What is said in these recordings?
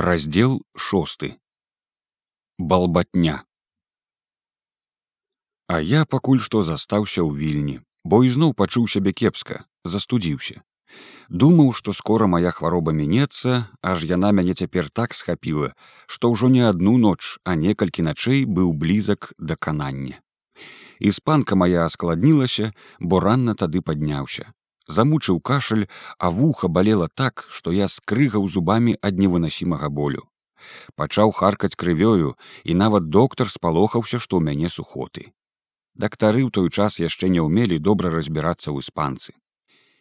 раздел шосты балбатня а я пакуль што застаўся ў вільні бо ізноў пачуў сябе кепска застудзіўся. Думаў што скора моя хвароба мінецца аж яна мяне цяпер так схапіла што ўжо не адну ноч а некалькі начэй быў блізак да канання. Іспанка моя аскладнілася бо ранна тады падняўся замучыў кашаль, а вуха балела так, што я скрыгаў зубамі ад невынасімага болю. Пачаў харкаць крывёю, і нават доктар спалохаўся, што ў мяне сухоты. Дактары ў той час яшчэ не ўмелі добра разбірацца ў іспанцы.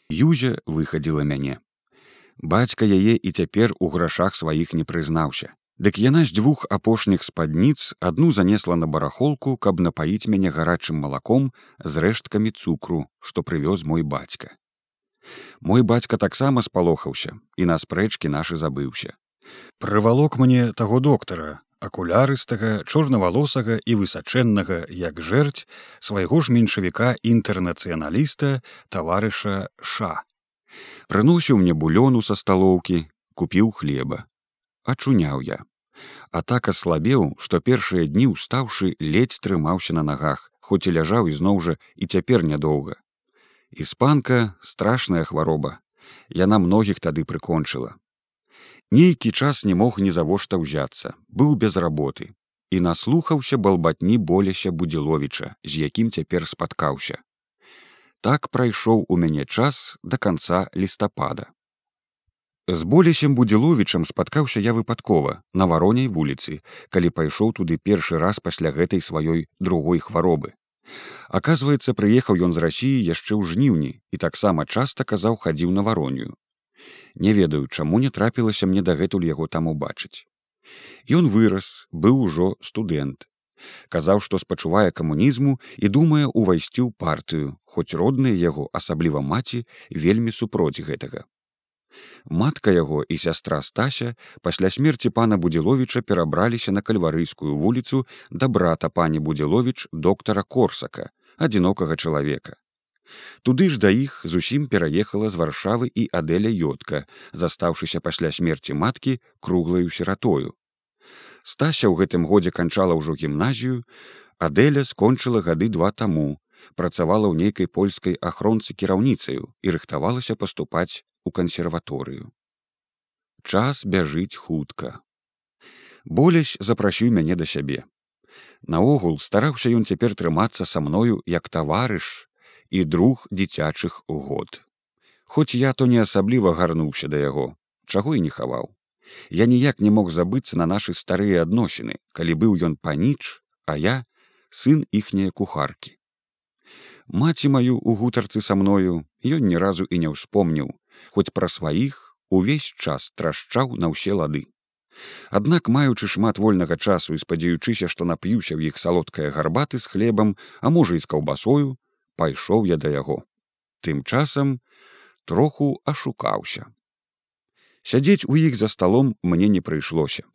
Юзя выхадзіла мяне. Бацька яе і цяпер у грашах сваіх не прызнаўся. Дык яна з дзвюх апошніх спадніц адну занесла на барахолку, каб напаіць мяне гарачым малаком з рэшткамі цукру, што прывёз мой бацька. Мой бацька таксама спалохаўся і на спрэчкі нашы забыўся. Прывалок мне таго доктара, акулярыстага, чорнавалосага і высачэннага, як жэрць свайго ж меншавіка інтэрнацыяналіста таварыша ша. Прыносіў мне булёну са сталоўкі, купіў хлеба. Ачуняў я. А так аслабеў, што першыя дні ўстаўшы ледзь трымаўся на нагах, хоць і ляжаў ізноў жа і цяпер нядоўга іспанка страшная хвароба. Яна многіх тады прыкончыла. Нейкі час не мог нізавошта ўзяцца быў без работы. І наслухаўся балбатні боляся будзіловіча з якім цяпер спаткаўся. Так прайшоў у мяне час до конца лістапада. З болесем будзіловічам спаткаўся я выпадкова на вароней вуліцы калі пайшоў туды першы раз пасля гэтай сваёй другой хваробы Аказваецца, прыехаў ён з рассіі яшчэ ў жніўні і таксама часта казаў хадзіў на варонію. Не ведаю, чаму не трапілася мне дагэтуль яго там убачыць. Ён вырас, быў ужо студэнт. Казаў, што спачувае камунізму і думае ўвайсці ў партыю, хоць родныя яго, асабліва маці, вельмі супроць гэтага. Матка яго і сястра стася пасля смерці пана будзіловіча перабраліся на кальварыйскую вуліцу да брата пані будзіловіч доктара корсака адзінокага чалавека. Туды ж да іх зусім пераехала з варшавы і адэля ёдка застаўшыся пасля смерці маткі круглаю сіратою стася ў гэтым годзе канчала ўжо гімназію адэля скончыла гады два таму працавала ў нейкай польскай ахронцы кіраўніцаю і рыхтавалася паступаць у кансерваторыю. Час бяжыць хутка. Болясь запрасіў мяне да сябе. Наогул стараўся ён цяпер трымацца са мною як таварыш і друг дзіцячых год. Хоць я то не асабліва гарнуўся да яго, чаго і не хаваў. Я ніяк не мог забыцца на нашы старыя адносіны, калі быў ён паніч, а я сын іхняе кухаркі. Маці маю у гутарцы са мною ён ні разу і не ўспомніў, хоць пра сваіх увесь час трашчаў на ўсе лады. Аднак маючы шмат вольнага часу і спадзяючыся, што нап'юся ў іх салодкая гарбаты з хлебам, а можа і з каўбасою, пайшоў я да яго. Тым часам троху ашукаўся. Сядзець у іх за сталом мне не прыйшлося.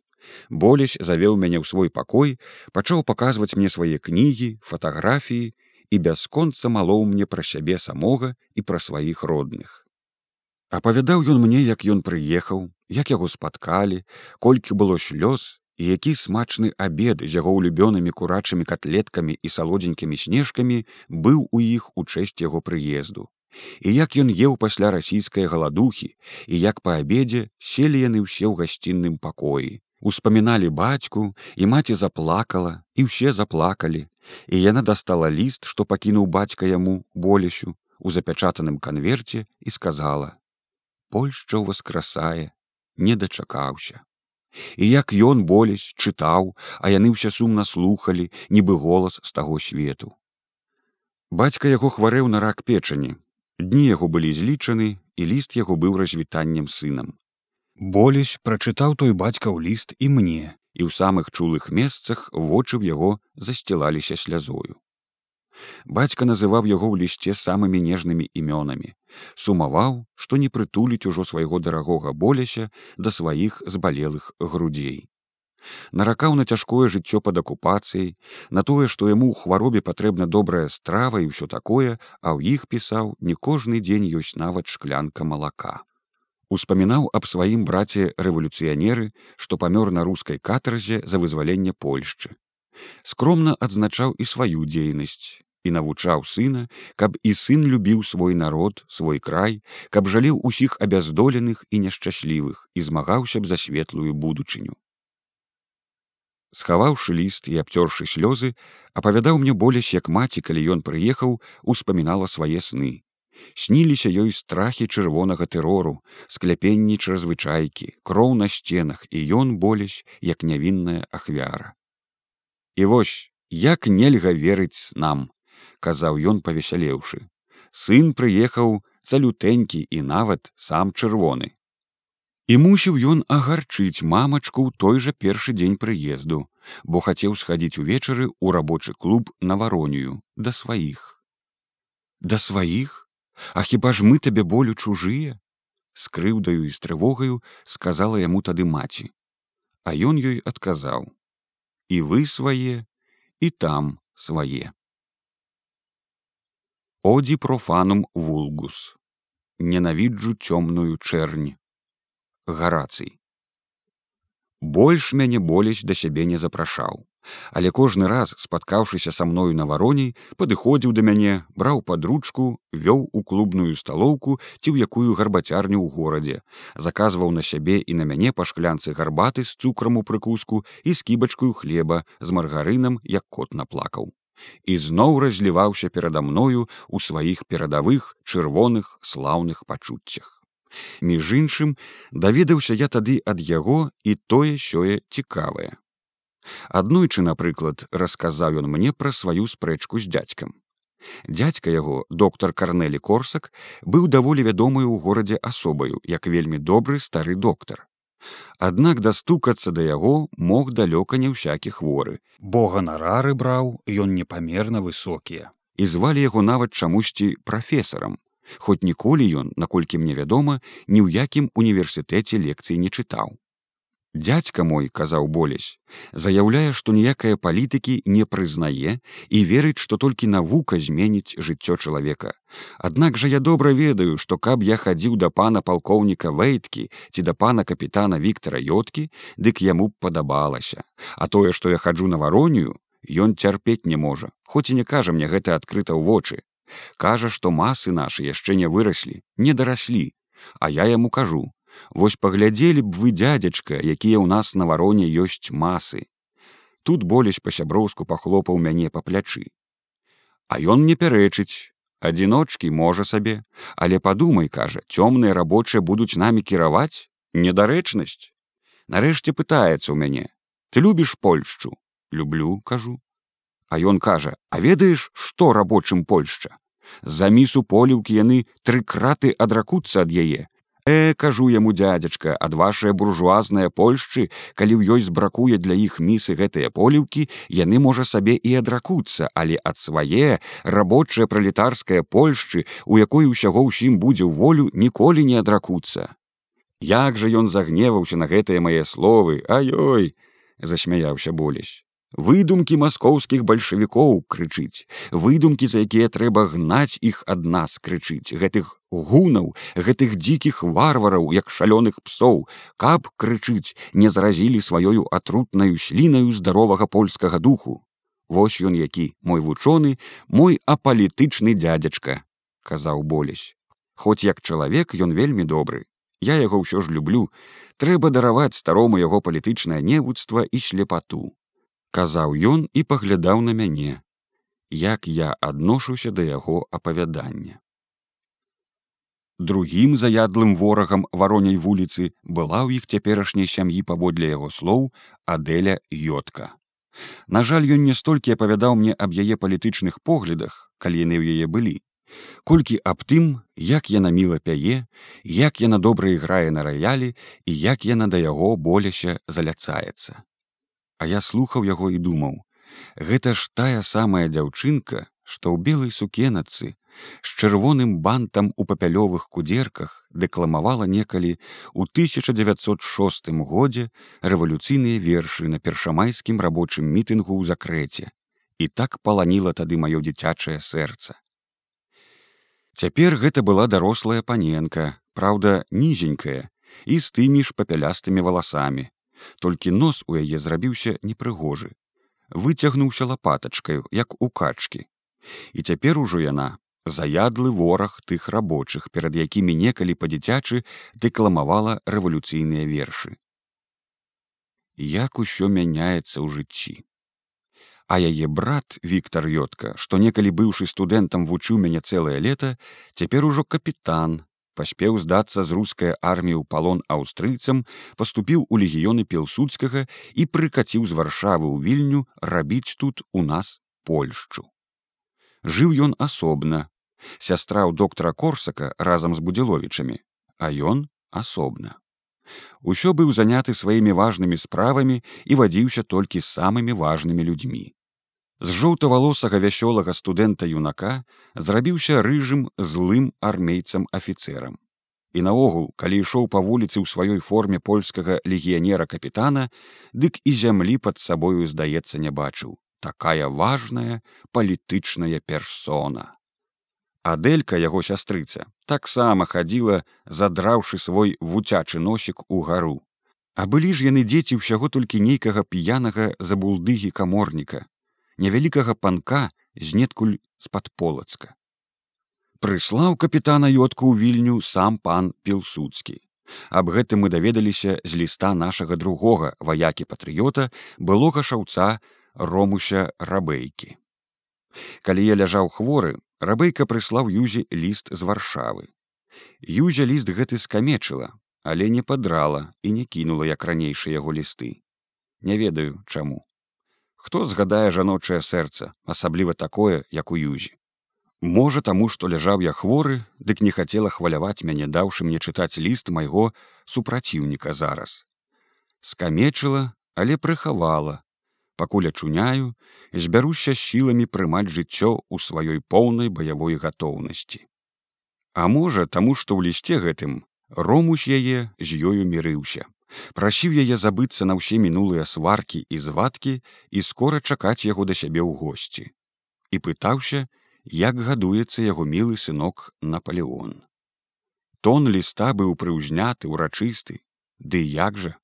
Болясь завеў мяне ў свой пакой, пачаў паказваць мне свае кнігі, фатаграфіі і бясконца малоў мне пра сябе самога і пра сваіх родных. Апавядаў ён мне, як ён прыехаў, як яго спаткалі, колькі было слёз і які смачны абед з яго ўлюбёнымі курачымі котлеткамі і салодзенькімі снежкамі быў у іх у чэсць яго прыезду. І як ён еў пасля расійскай галадухі і як па абедзе селі яны ўсе ў гасцінным пакоі. Успаміналі бацьку і маці заплакала і ўсе заплакалі, і яна дастала ліст, што пакінуў бацька яму болесю у запячатаным канверце і сказала: Польшча ўваскрасае, не дачакаўся. І як ён болясь чытаў, а яны ўсе сумна слухалі, нібы голас з таго свету. Бацька яго хварэў на рак печані. Дні яго былі злічаны, і ліст яго быў развітаннем сынам. Болясь прачытаў той бацька ў ліст і мне, і ў самых чулых месцах вочы ў яго засцілаліся слязою. Бацька называў яго ў лісце самымі нежнымі імёнамі, сумаваў, што не прытуліць ужо свайго дарагога боляся да сваіх збалелых грудзей. Наракаў на цяжкое жыццё пад акупацыяй, на тое, што яму ў хваробе патрэбна добрая страва і ўсё такое, а ў іх пісаў не кожны дзень ёсць нават шклянка малака. Успамінаў аб сваім браце рэвалюцыянеры, што памёр на рускай катарзе за вызваленне Польшчы. Скромна адзначаў і сваю дзейнасць і навучаў сына, каб і сын любіў свой народ, свой край, каб жалеў усіх абяздоленых і няшчаслівых і змагаўся б за светлую будучыню. Схаваўшы ліст і абцёршы слёзы, апавядаў мне болясь, як маці, калі ён прыехаў, успамінала свае сны. Сніліся ёй страхі чырвонага тэрору скляпенні чрезвычайкі кроў на сценах і ён болясь як нявінная ахвяра. І вось як нельга верыць нам казаў ён павесялеўшы. Сын прыехаў цалютэнькі і нават сам чырвоны. І мусіў ён агарчыць мамачку ў той жа першы дзень прыезду бо хацеў схадзіць увечары ў рабочы клуб на варонію. Да сваіх. Да сваіх? А хіба ж мы табе болю чужыя з крыўдаю і з трывогаю сказала яму тады маці. А ён ёй адказаў. І вы свае і там свае одзі профанум вулгус. Ненавіджу цёмную чэрнь. Гарацый. Больш мяне болясь да сябе не запрашаў. Але кожны раз спаткаўшыся са мною на вароней падыходзіў да мяне браў падручку вёў у клубную сталоўку ці ў якую гарбацярню ў горадзе заказваў на сябе і на мяне па шклянцы гарбаты з цукрам у прыкуску і скібачкаю хлеба з маргарынам як кот наплакаў і зноў разліваўся перада мною у сваіх перадавых чырвоных слаўных пачуццях між іншым даведаўся я тады ад яго і тое сёе цікавае Аднойчы, напрыклад, расказаў ён мне пра сваю спрэчку з дзядзькам. Дядзька яго, доктар Карнелі Корсак, быў даволі вядомы ў горадзе асобаю, як вельмі добры стары доктар. Аднак дастукацца да яго мог далёка не ўсякі хворы. Бо ганарары браў ён непамерна высокія. І звалі яго нават чамусьці прафесарам. Хоць ніколі ён, наколькі мне вядома, ні ў якім універсітэце лекцыі не чытаў дядька мой казаў болясь заяўляе што ніякая палітыкі не прызнае і верыць што толькі навука зменіць жыццё чалавека аднак жа я добра ведаю што каб я хадзіў да пана палкоўніка вэйткі ці да пана капітана Віктора йоткі дык яму б падабалася. А тое што я хаджу на варонію ён цярпець не можа хоць і не кажа мне гэта адкрыта ў вочы. Кажа што масы нашы яшчэ не выраслі не дараслі а я яму кажу Вось паглядзелі б вы дзядзячка, якія ў нас на вароне ёсць масы. Тут болясь па-сяброўску пахлопаў мяне па плячы. А ён не пярэчыць, адзіночкі можа сабе, але падумай, кажа, цёмныя рабочыя будуць намі кіраваць, недарэчнасць. Нарэшце пытаецца ў мяне: ты любіш Польшчу, люблю, кажу. А ён кажа: А ведаеш, што рабочым Польшча. За місу поліўкі яны тры краты адракуцца ад яе, Э, кажу яму дядзячка, ад вашая буржуазная Польшчы, калі ў ёй збракуе для іх місы гэтыя поліўкі, яны можа сабе і адракуцца, але ад свае рабочая пралетарская Польшчы, у якой усяго ўсім будзе ў волю ніколі не адракуцца. Як жа ён загневаўся на гэтыя мае словы, Аёй! засмяяўся болясь выдумкі маскоўскіх бальшавікоў крычыць выдумкі за якія трэба гнаць іх ад нас крычыць гэтых гунаў гэтых дзікіх варвараў як шалёных псоў каб крычыць не заразілі сваёю атрутнаю слінаю здаровага польскага духу. Вось ён які мой вучоны мой апалітычны дядзячка казаў болясь хоць як чалавек ён вельмі добры. Я яго ўсё ж люблю. Трэба дараваць старому яго палітычнае невуцтва і слепату казаў ён і паглядаў на мяне, як я адношуся да яго апавядання. Другім заядлым ворагам вароней вуліцы была ў іх цяперашняй сям'і паводле яго слоў Адэля Йотка. На жаль, ён не столькі апавядаў мне аб яе палітычных поглядах, калі яны ў яе былі. Колькі аб тым, як яна міла пяе, як яна добра іграе на раялі і як яна да яго боляся заляцаецца. А я слухаў яго і думаў: Гэта ж тая самая дзяўчынка, што ў белай сукенацы з чырвоным бантам у папялёвых кудзерках дэкламавала некалі ў 1906 годзе рэвалюцыйныя вершы на першамайскім рабочым мітынгу ў закрэце і так паланіла тады маё дзіцячае сэрца. Цяпер гэта была дарослая паненка, праўда, нізенькая і з тымі ж папялястымі валасамі. Толькі нос у яе зрабіўся непрыгожы. Выцягнуўся лапатачкаю, як у качкі. І цяпер ужо яна заядлы вораг тых рабочых, перад якімі некалі па-дзіцячы дэкламавала рэвалюцыйныя вершы. Як усё мяняецца ў жыцці. А яе брат Віктор Йотка, што некалі быўшы студэнтам вучыў мяне цэлае лета, цяпер ужо капітан, паспеў здацца з рускай арміі ў палон аўстрыйцам, паступіў у легіёны пелсудскага і прыкаціў з варшавы ў вільню рабіць тут у нас польшчу. Жыў ён асобна, сястра ў доктара корсака разам з будзіловічамі, а ён асобна. Усё быў заняты сваімі важнымі справамі і вадзіўся толькі з самымі важнымі людзьмі з жоўтавалосага вясёлага студэнта юнака зрабіўся рыжым злым армейцам афіцерам. І наогул, калі ішоў па вуліцы ў сваёй форме польскага легіянера капітана, дык і зямлі пад сабою здаецца не бачыў такая важная палітычная персона. Аделька яго сястрыца таксама хадзіла, задраўшы свой вуцячы носік у гару. А былі ж яны дзеці ўсяго толькі нейкага п'янага забулдыгі каморніка, невялікага панка знеткуль з-пад полацка. Прыслаў капітана ётку ў вільню сам пан пілсудскі. Аб гэтым мы даведаліся з ліста нашага другога ваякі патрыёта былога шаўца ромуся рабейкі. Калі я ляжаў хворы, рабейка прыслаў юзе ліст з варшавы. Юзя ліст гэты скамечыла, але не падрала і не кінула як ранейшыя яго лісты. Не ведаю, чаму хто згадае жаночае сэрца асабліва такое як у юзі? Можа таму што ляжаў я хворы дык не хацела хваляваць мяне даўшы мне чытаць ліст майго супраціўніка зараз. Скамечыла але прыхавала. Пакуль ачуняю збяруся сіламі прымаць жыццё ў сваёй поўнай баявой гатоўнасці. А можа таму што ў лісце гэтым ромусь яе з ёю мірыўся прасіў яе забыцца на ўсе мінулыя сваркі і звадкі і скора чакаць яго да сябе ў госці. І пытаўся як гадуецца яго мілы сынок наполеон. Тон ліста быў прыўзняты ўрачысты ды як жа?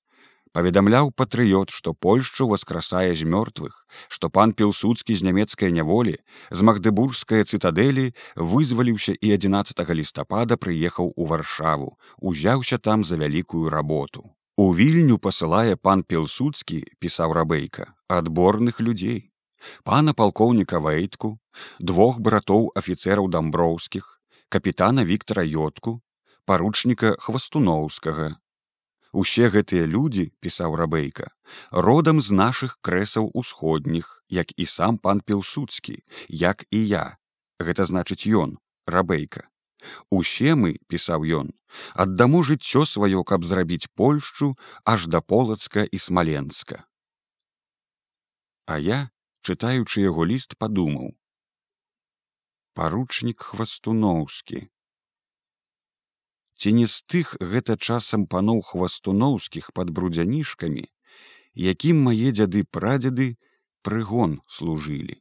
Паведамляў патрыёт што польшчу васкрасае з мёртвых што пан пілсудскі з нямецкай няволі з магдыбургская цытадэлі вызваліўся і 11 лістапада прыехаў у варшаву узяўся там за вялікую работу У вільню пасылае пан пелсудскі пісаў рабейка адборных людзей пана палкоўніка вэйтку двух братоў афіцераў дамброўскіх капітана Віктора йотку паручніка хвастуноўскага усе гэтыя людзі пісаў рабейка родам з нашых крэсаў усходніх як і сам пан пелсудскі як і я. Гэта значыць ён рабейка Усе мы, пісаў ён, аддаму жыццё сваё, каб зрабіць Польшчу аж да полацка і смаленска. А я, чытаючы яго ліст, падумаў: Паручнік хвастуноўскі. Ці не з тых гэта часам паноў хвастуноўскіх пад брудзянішкамі, якім мае дзяды прадзеды прыгон служылі.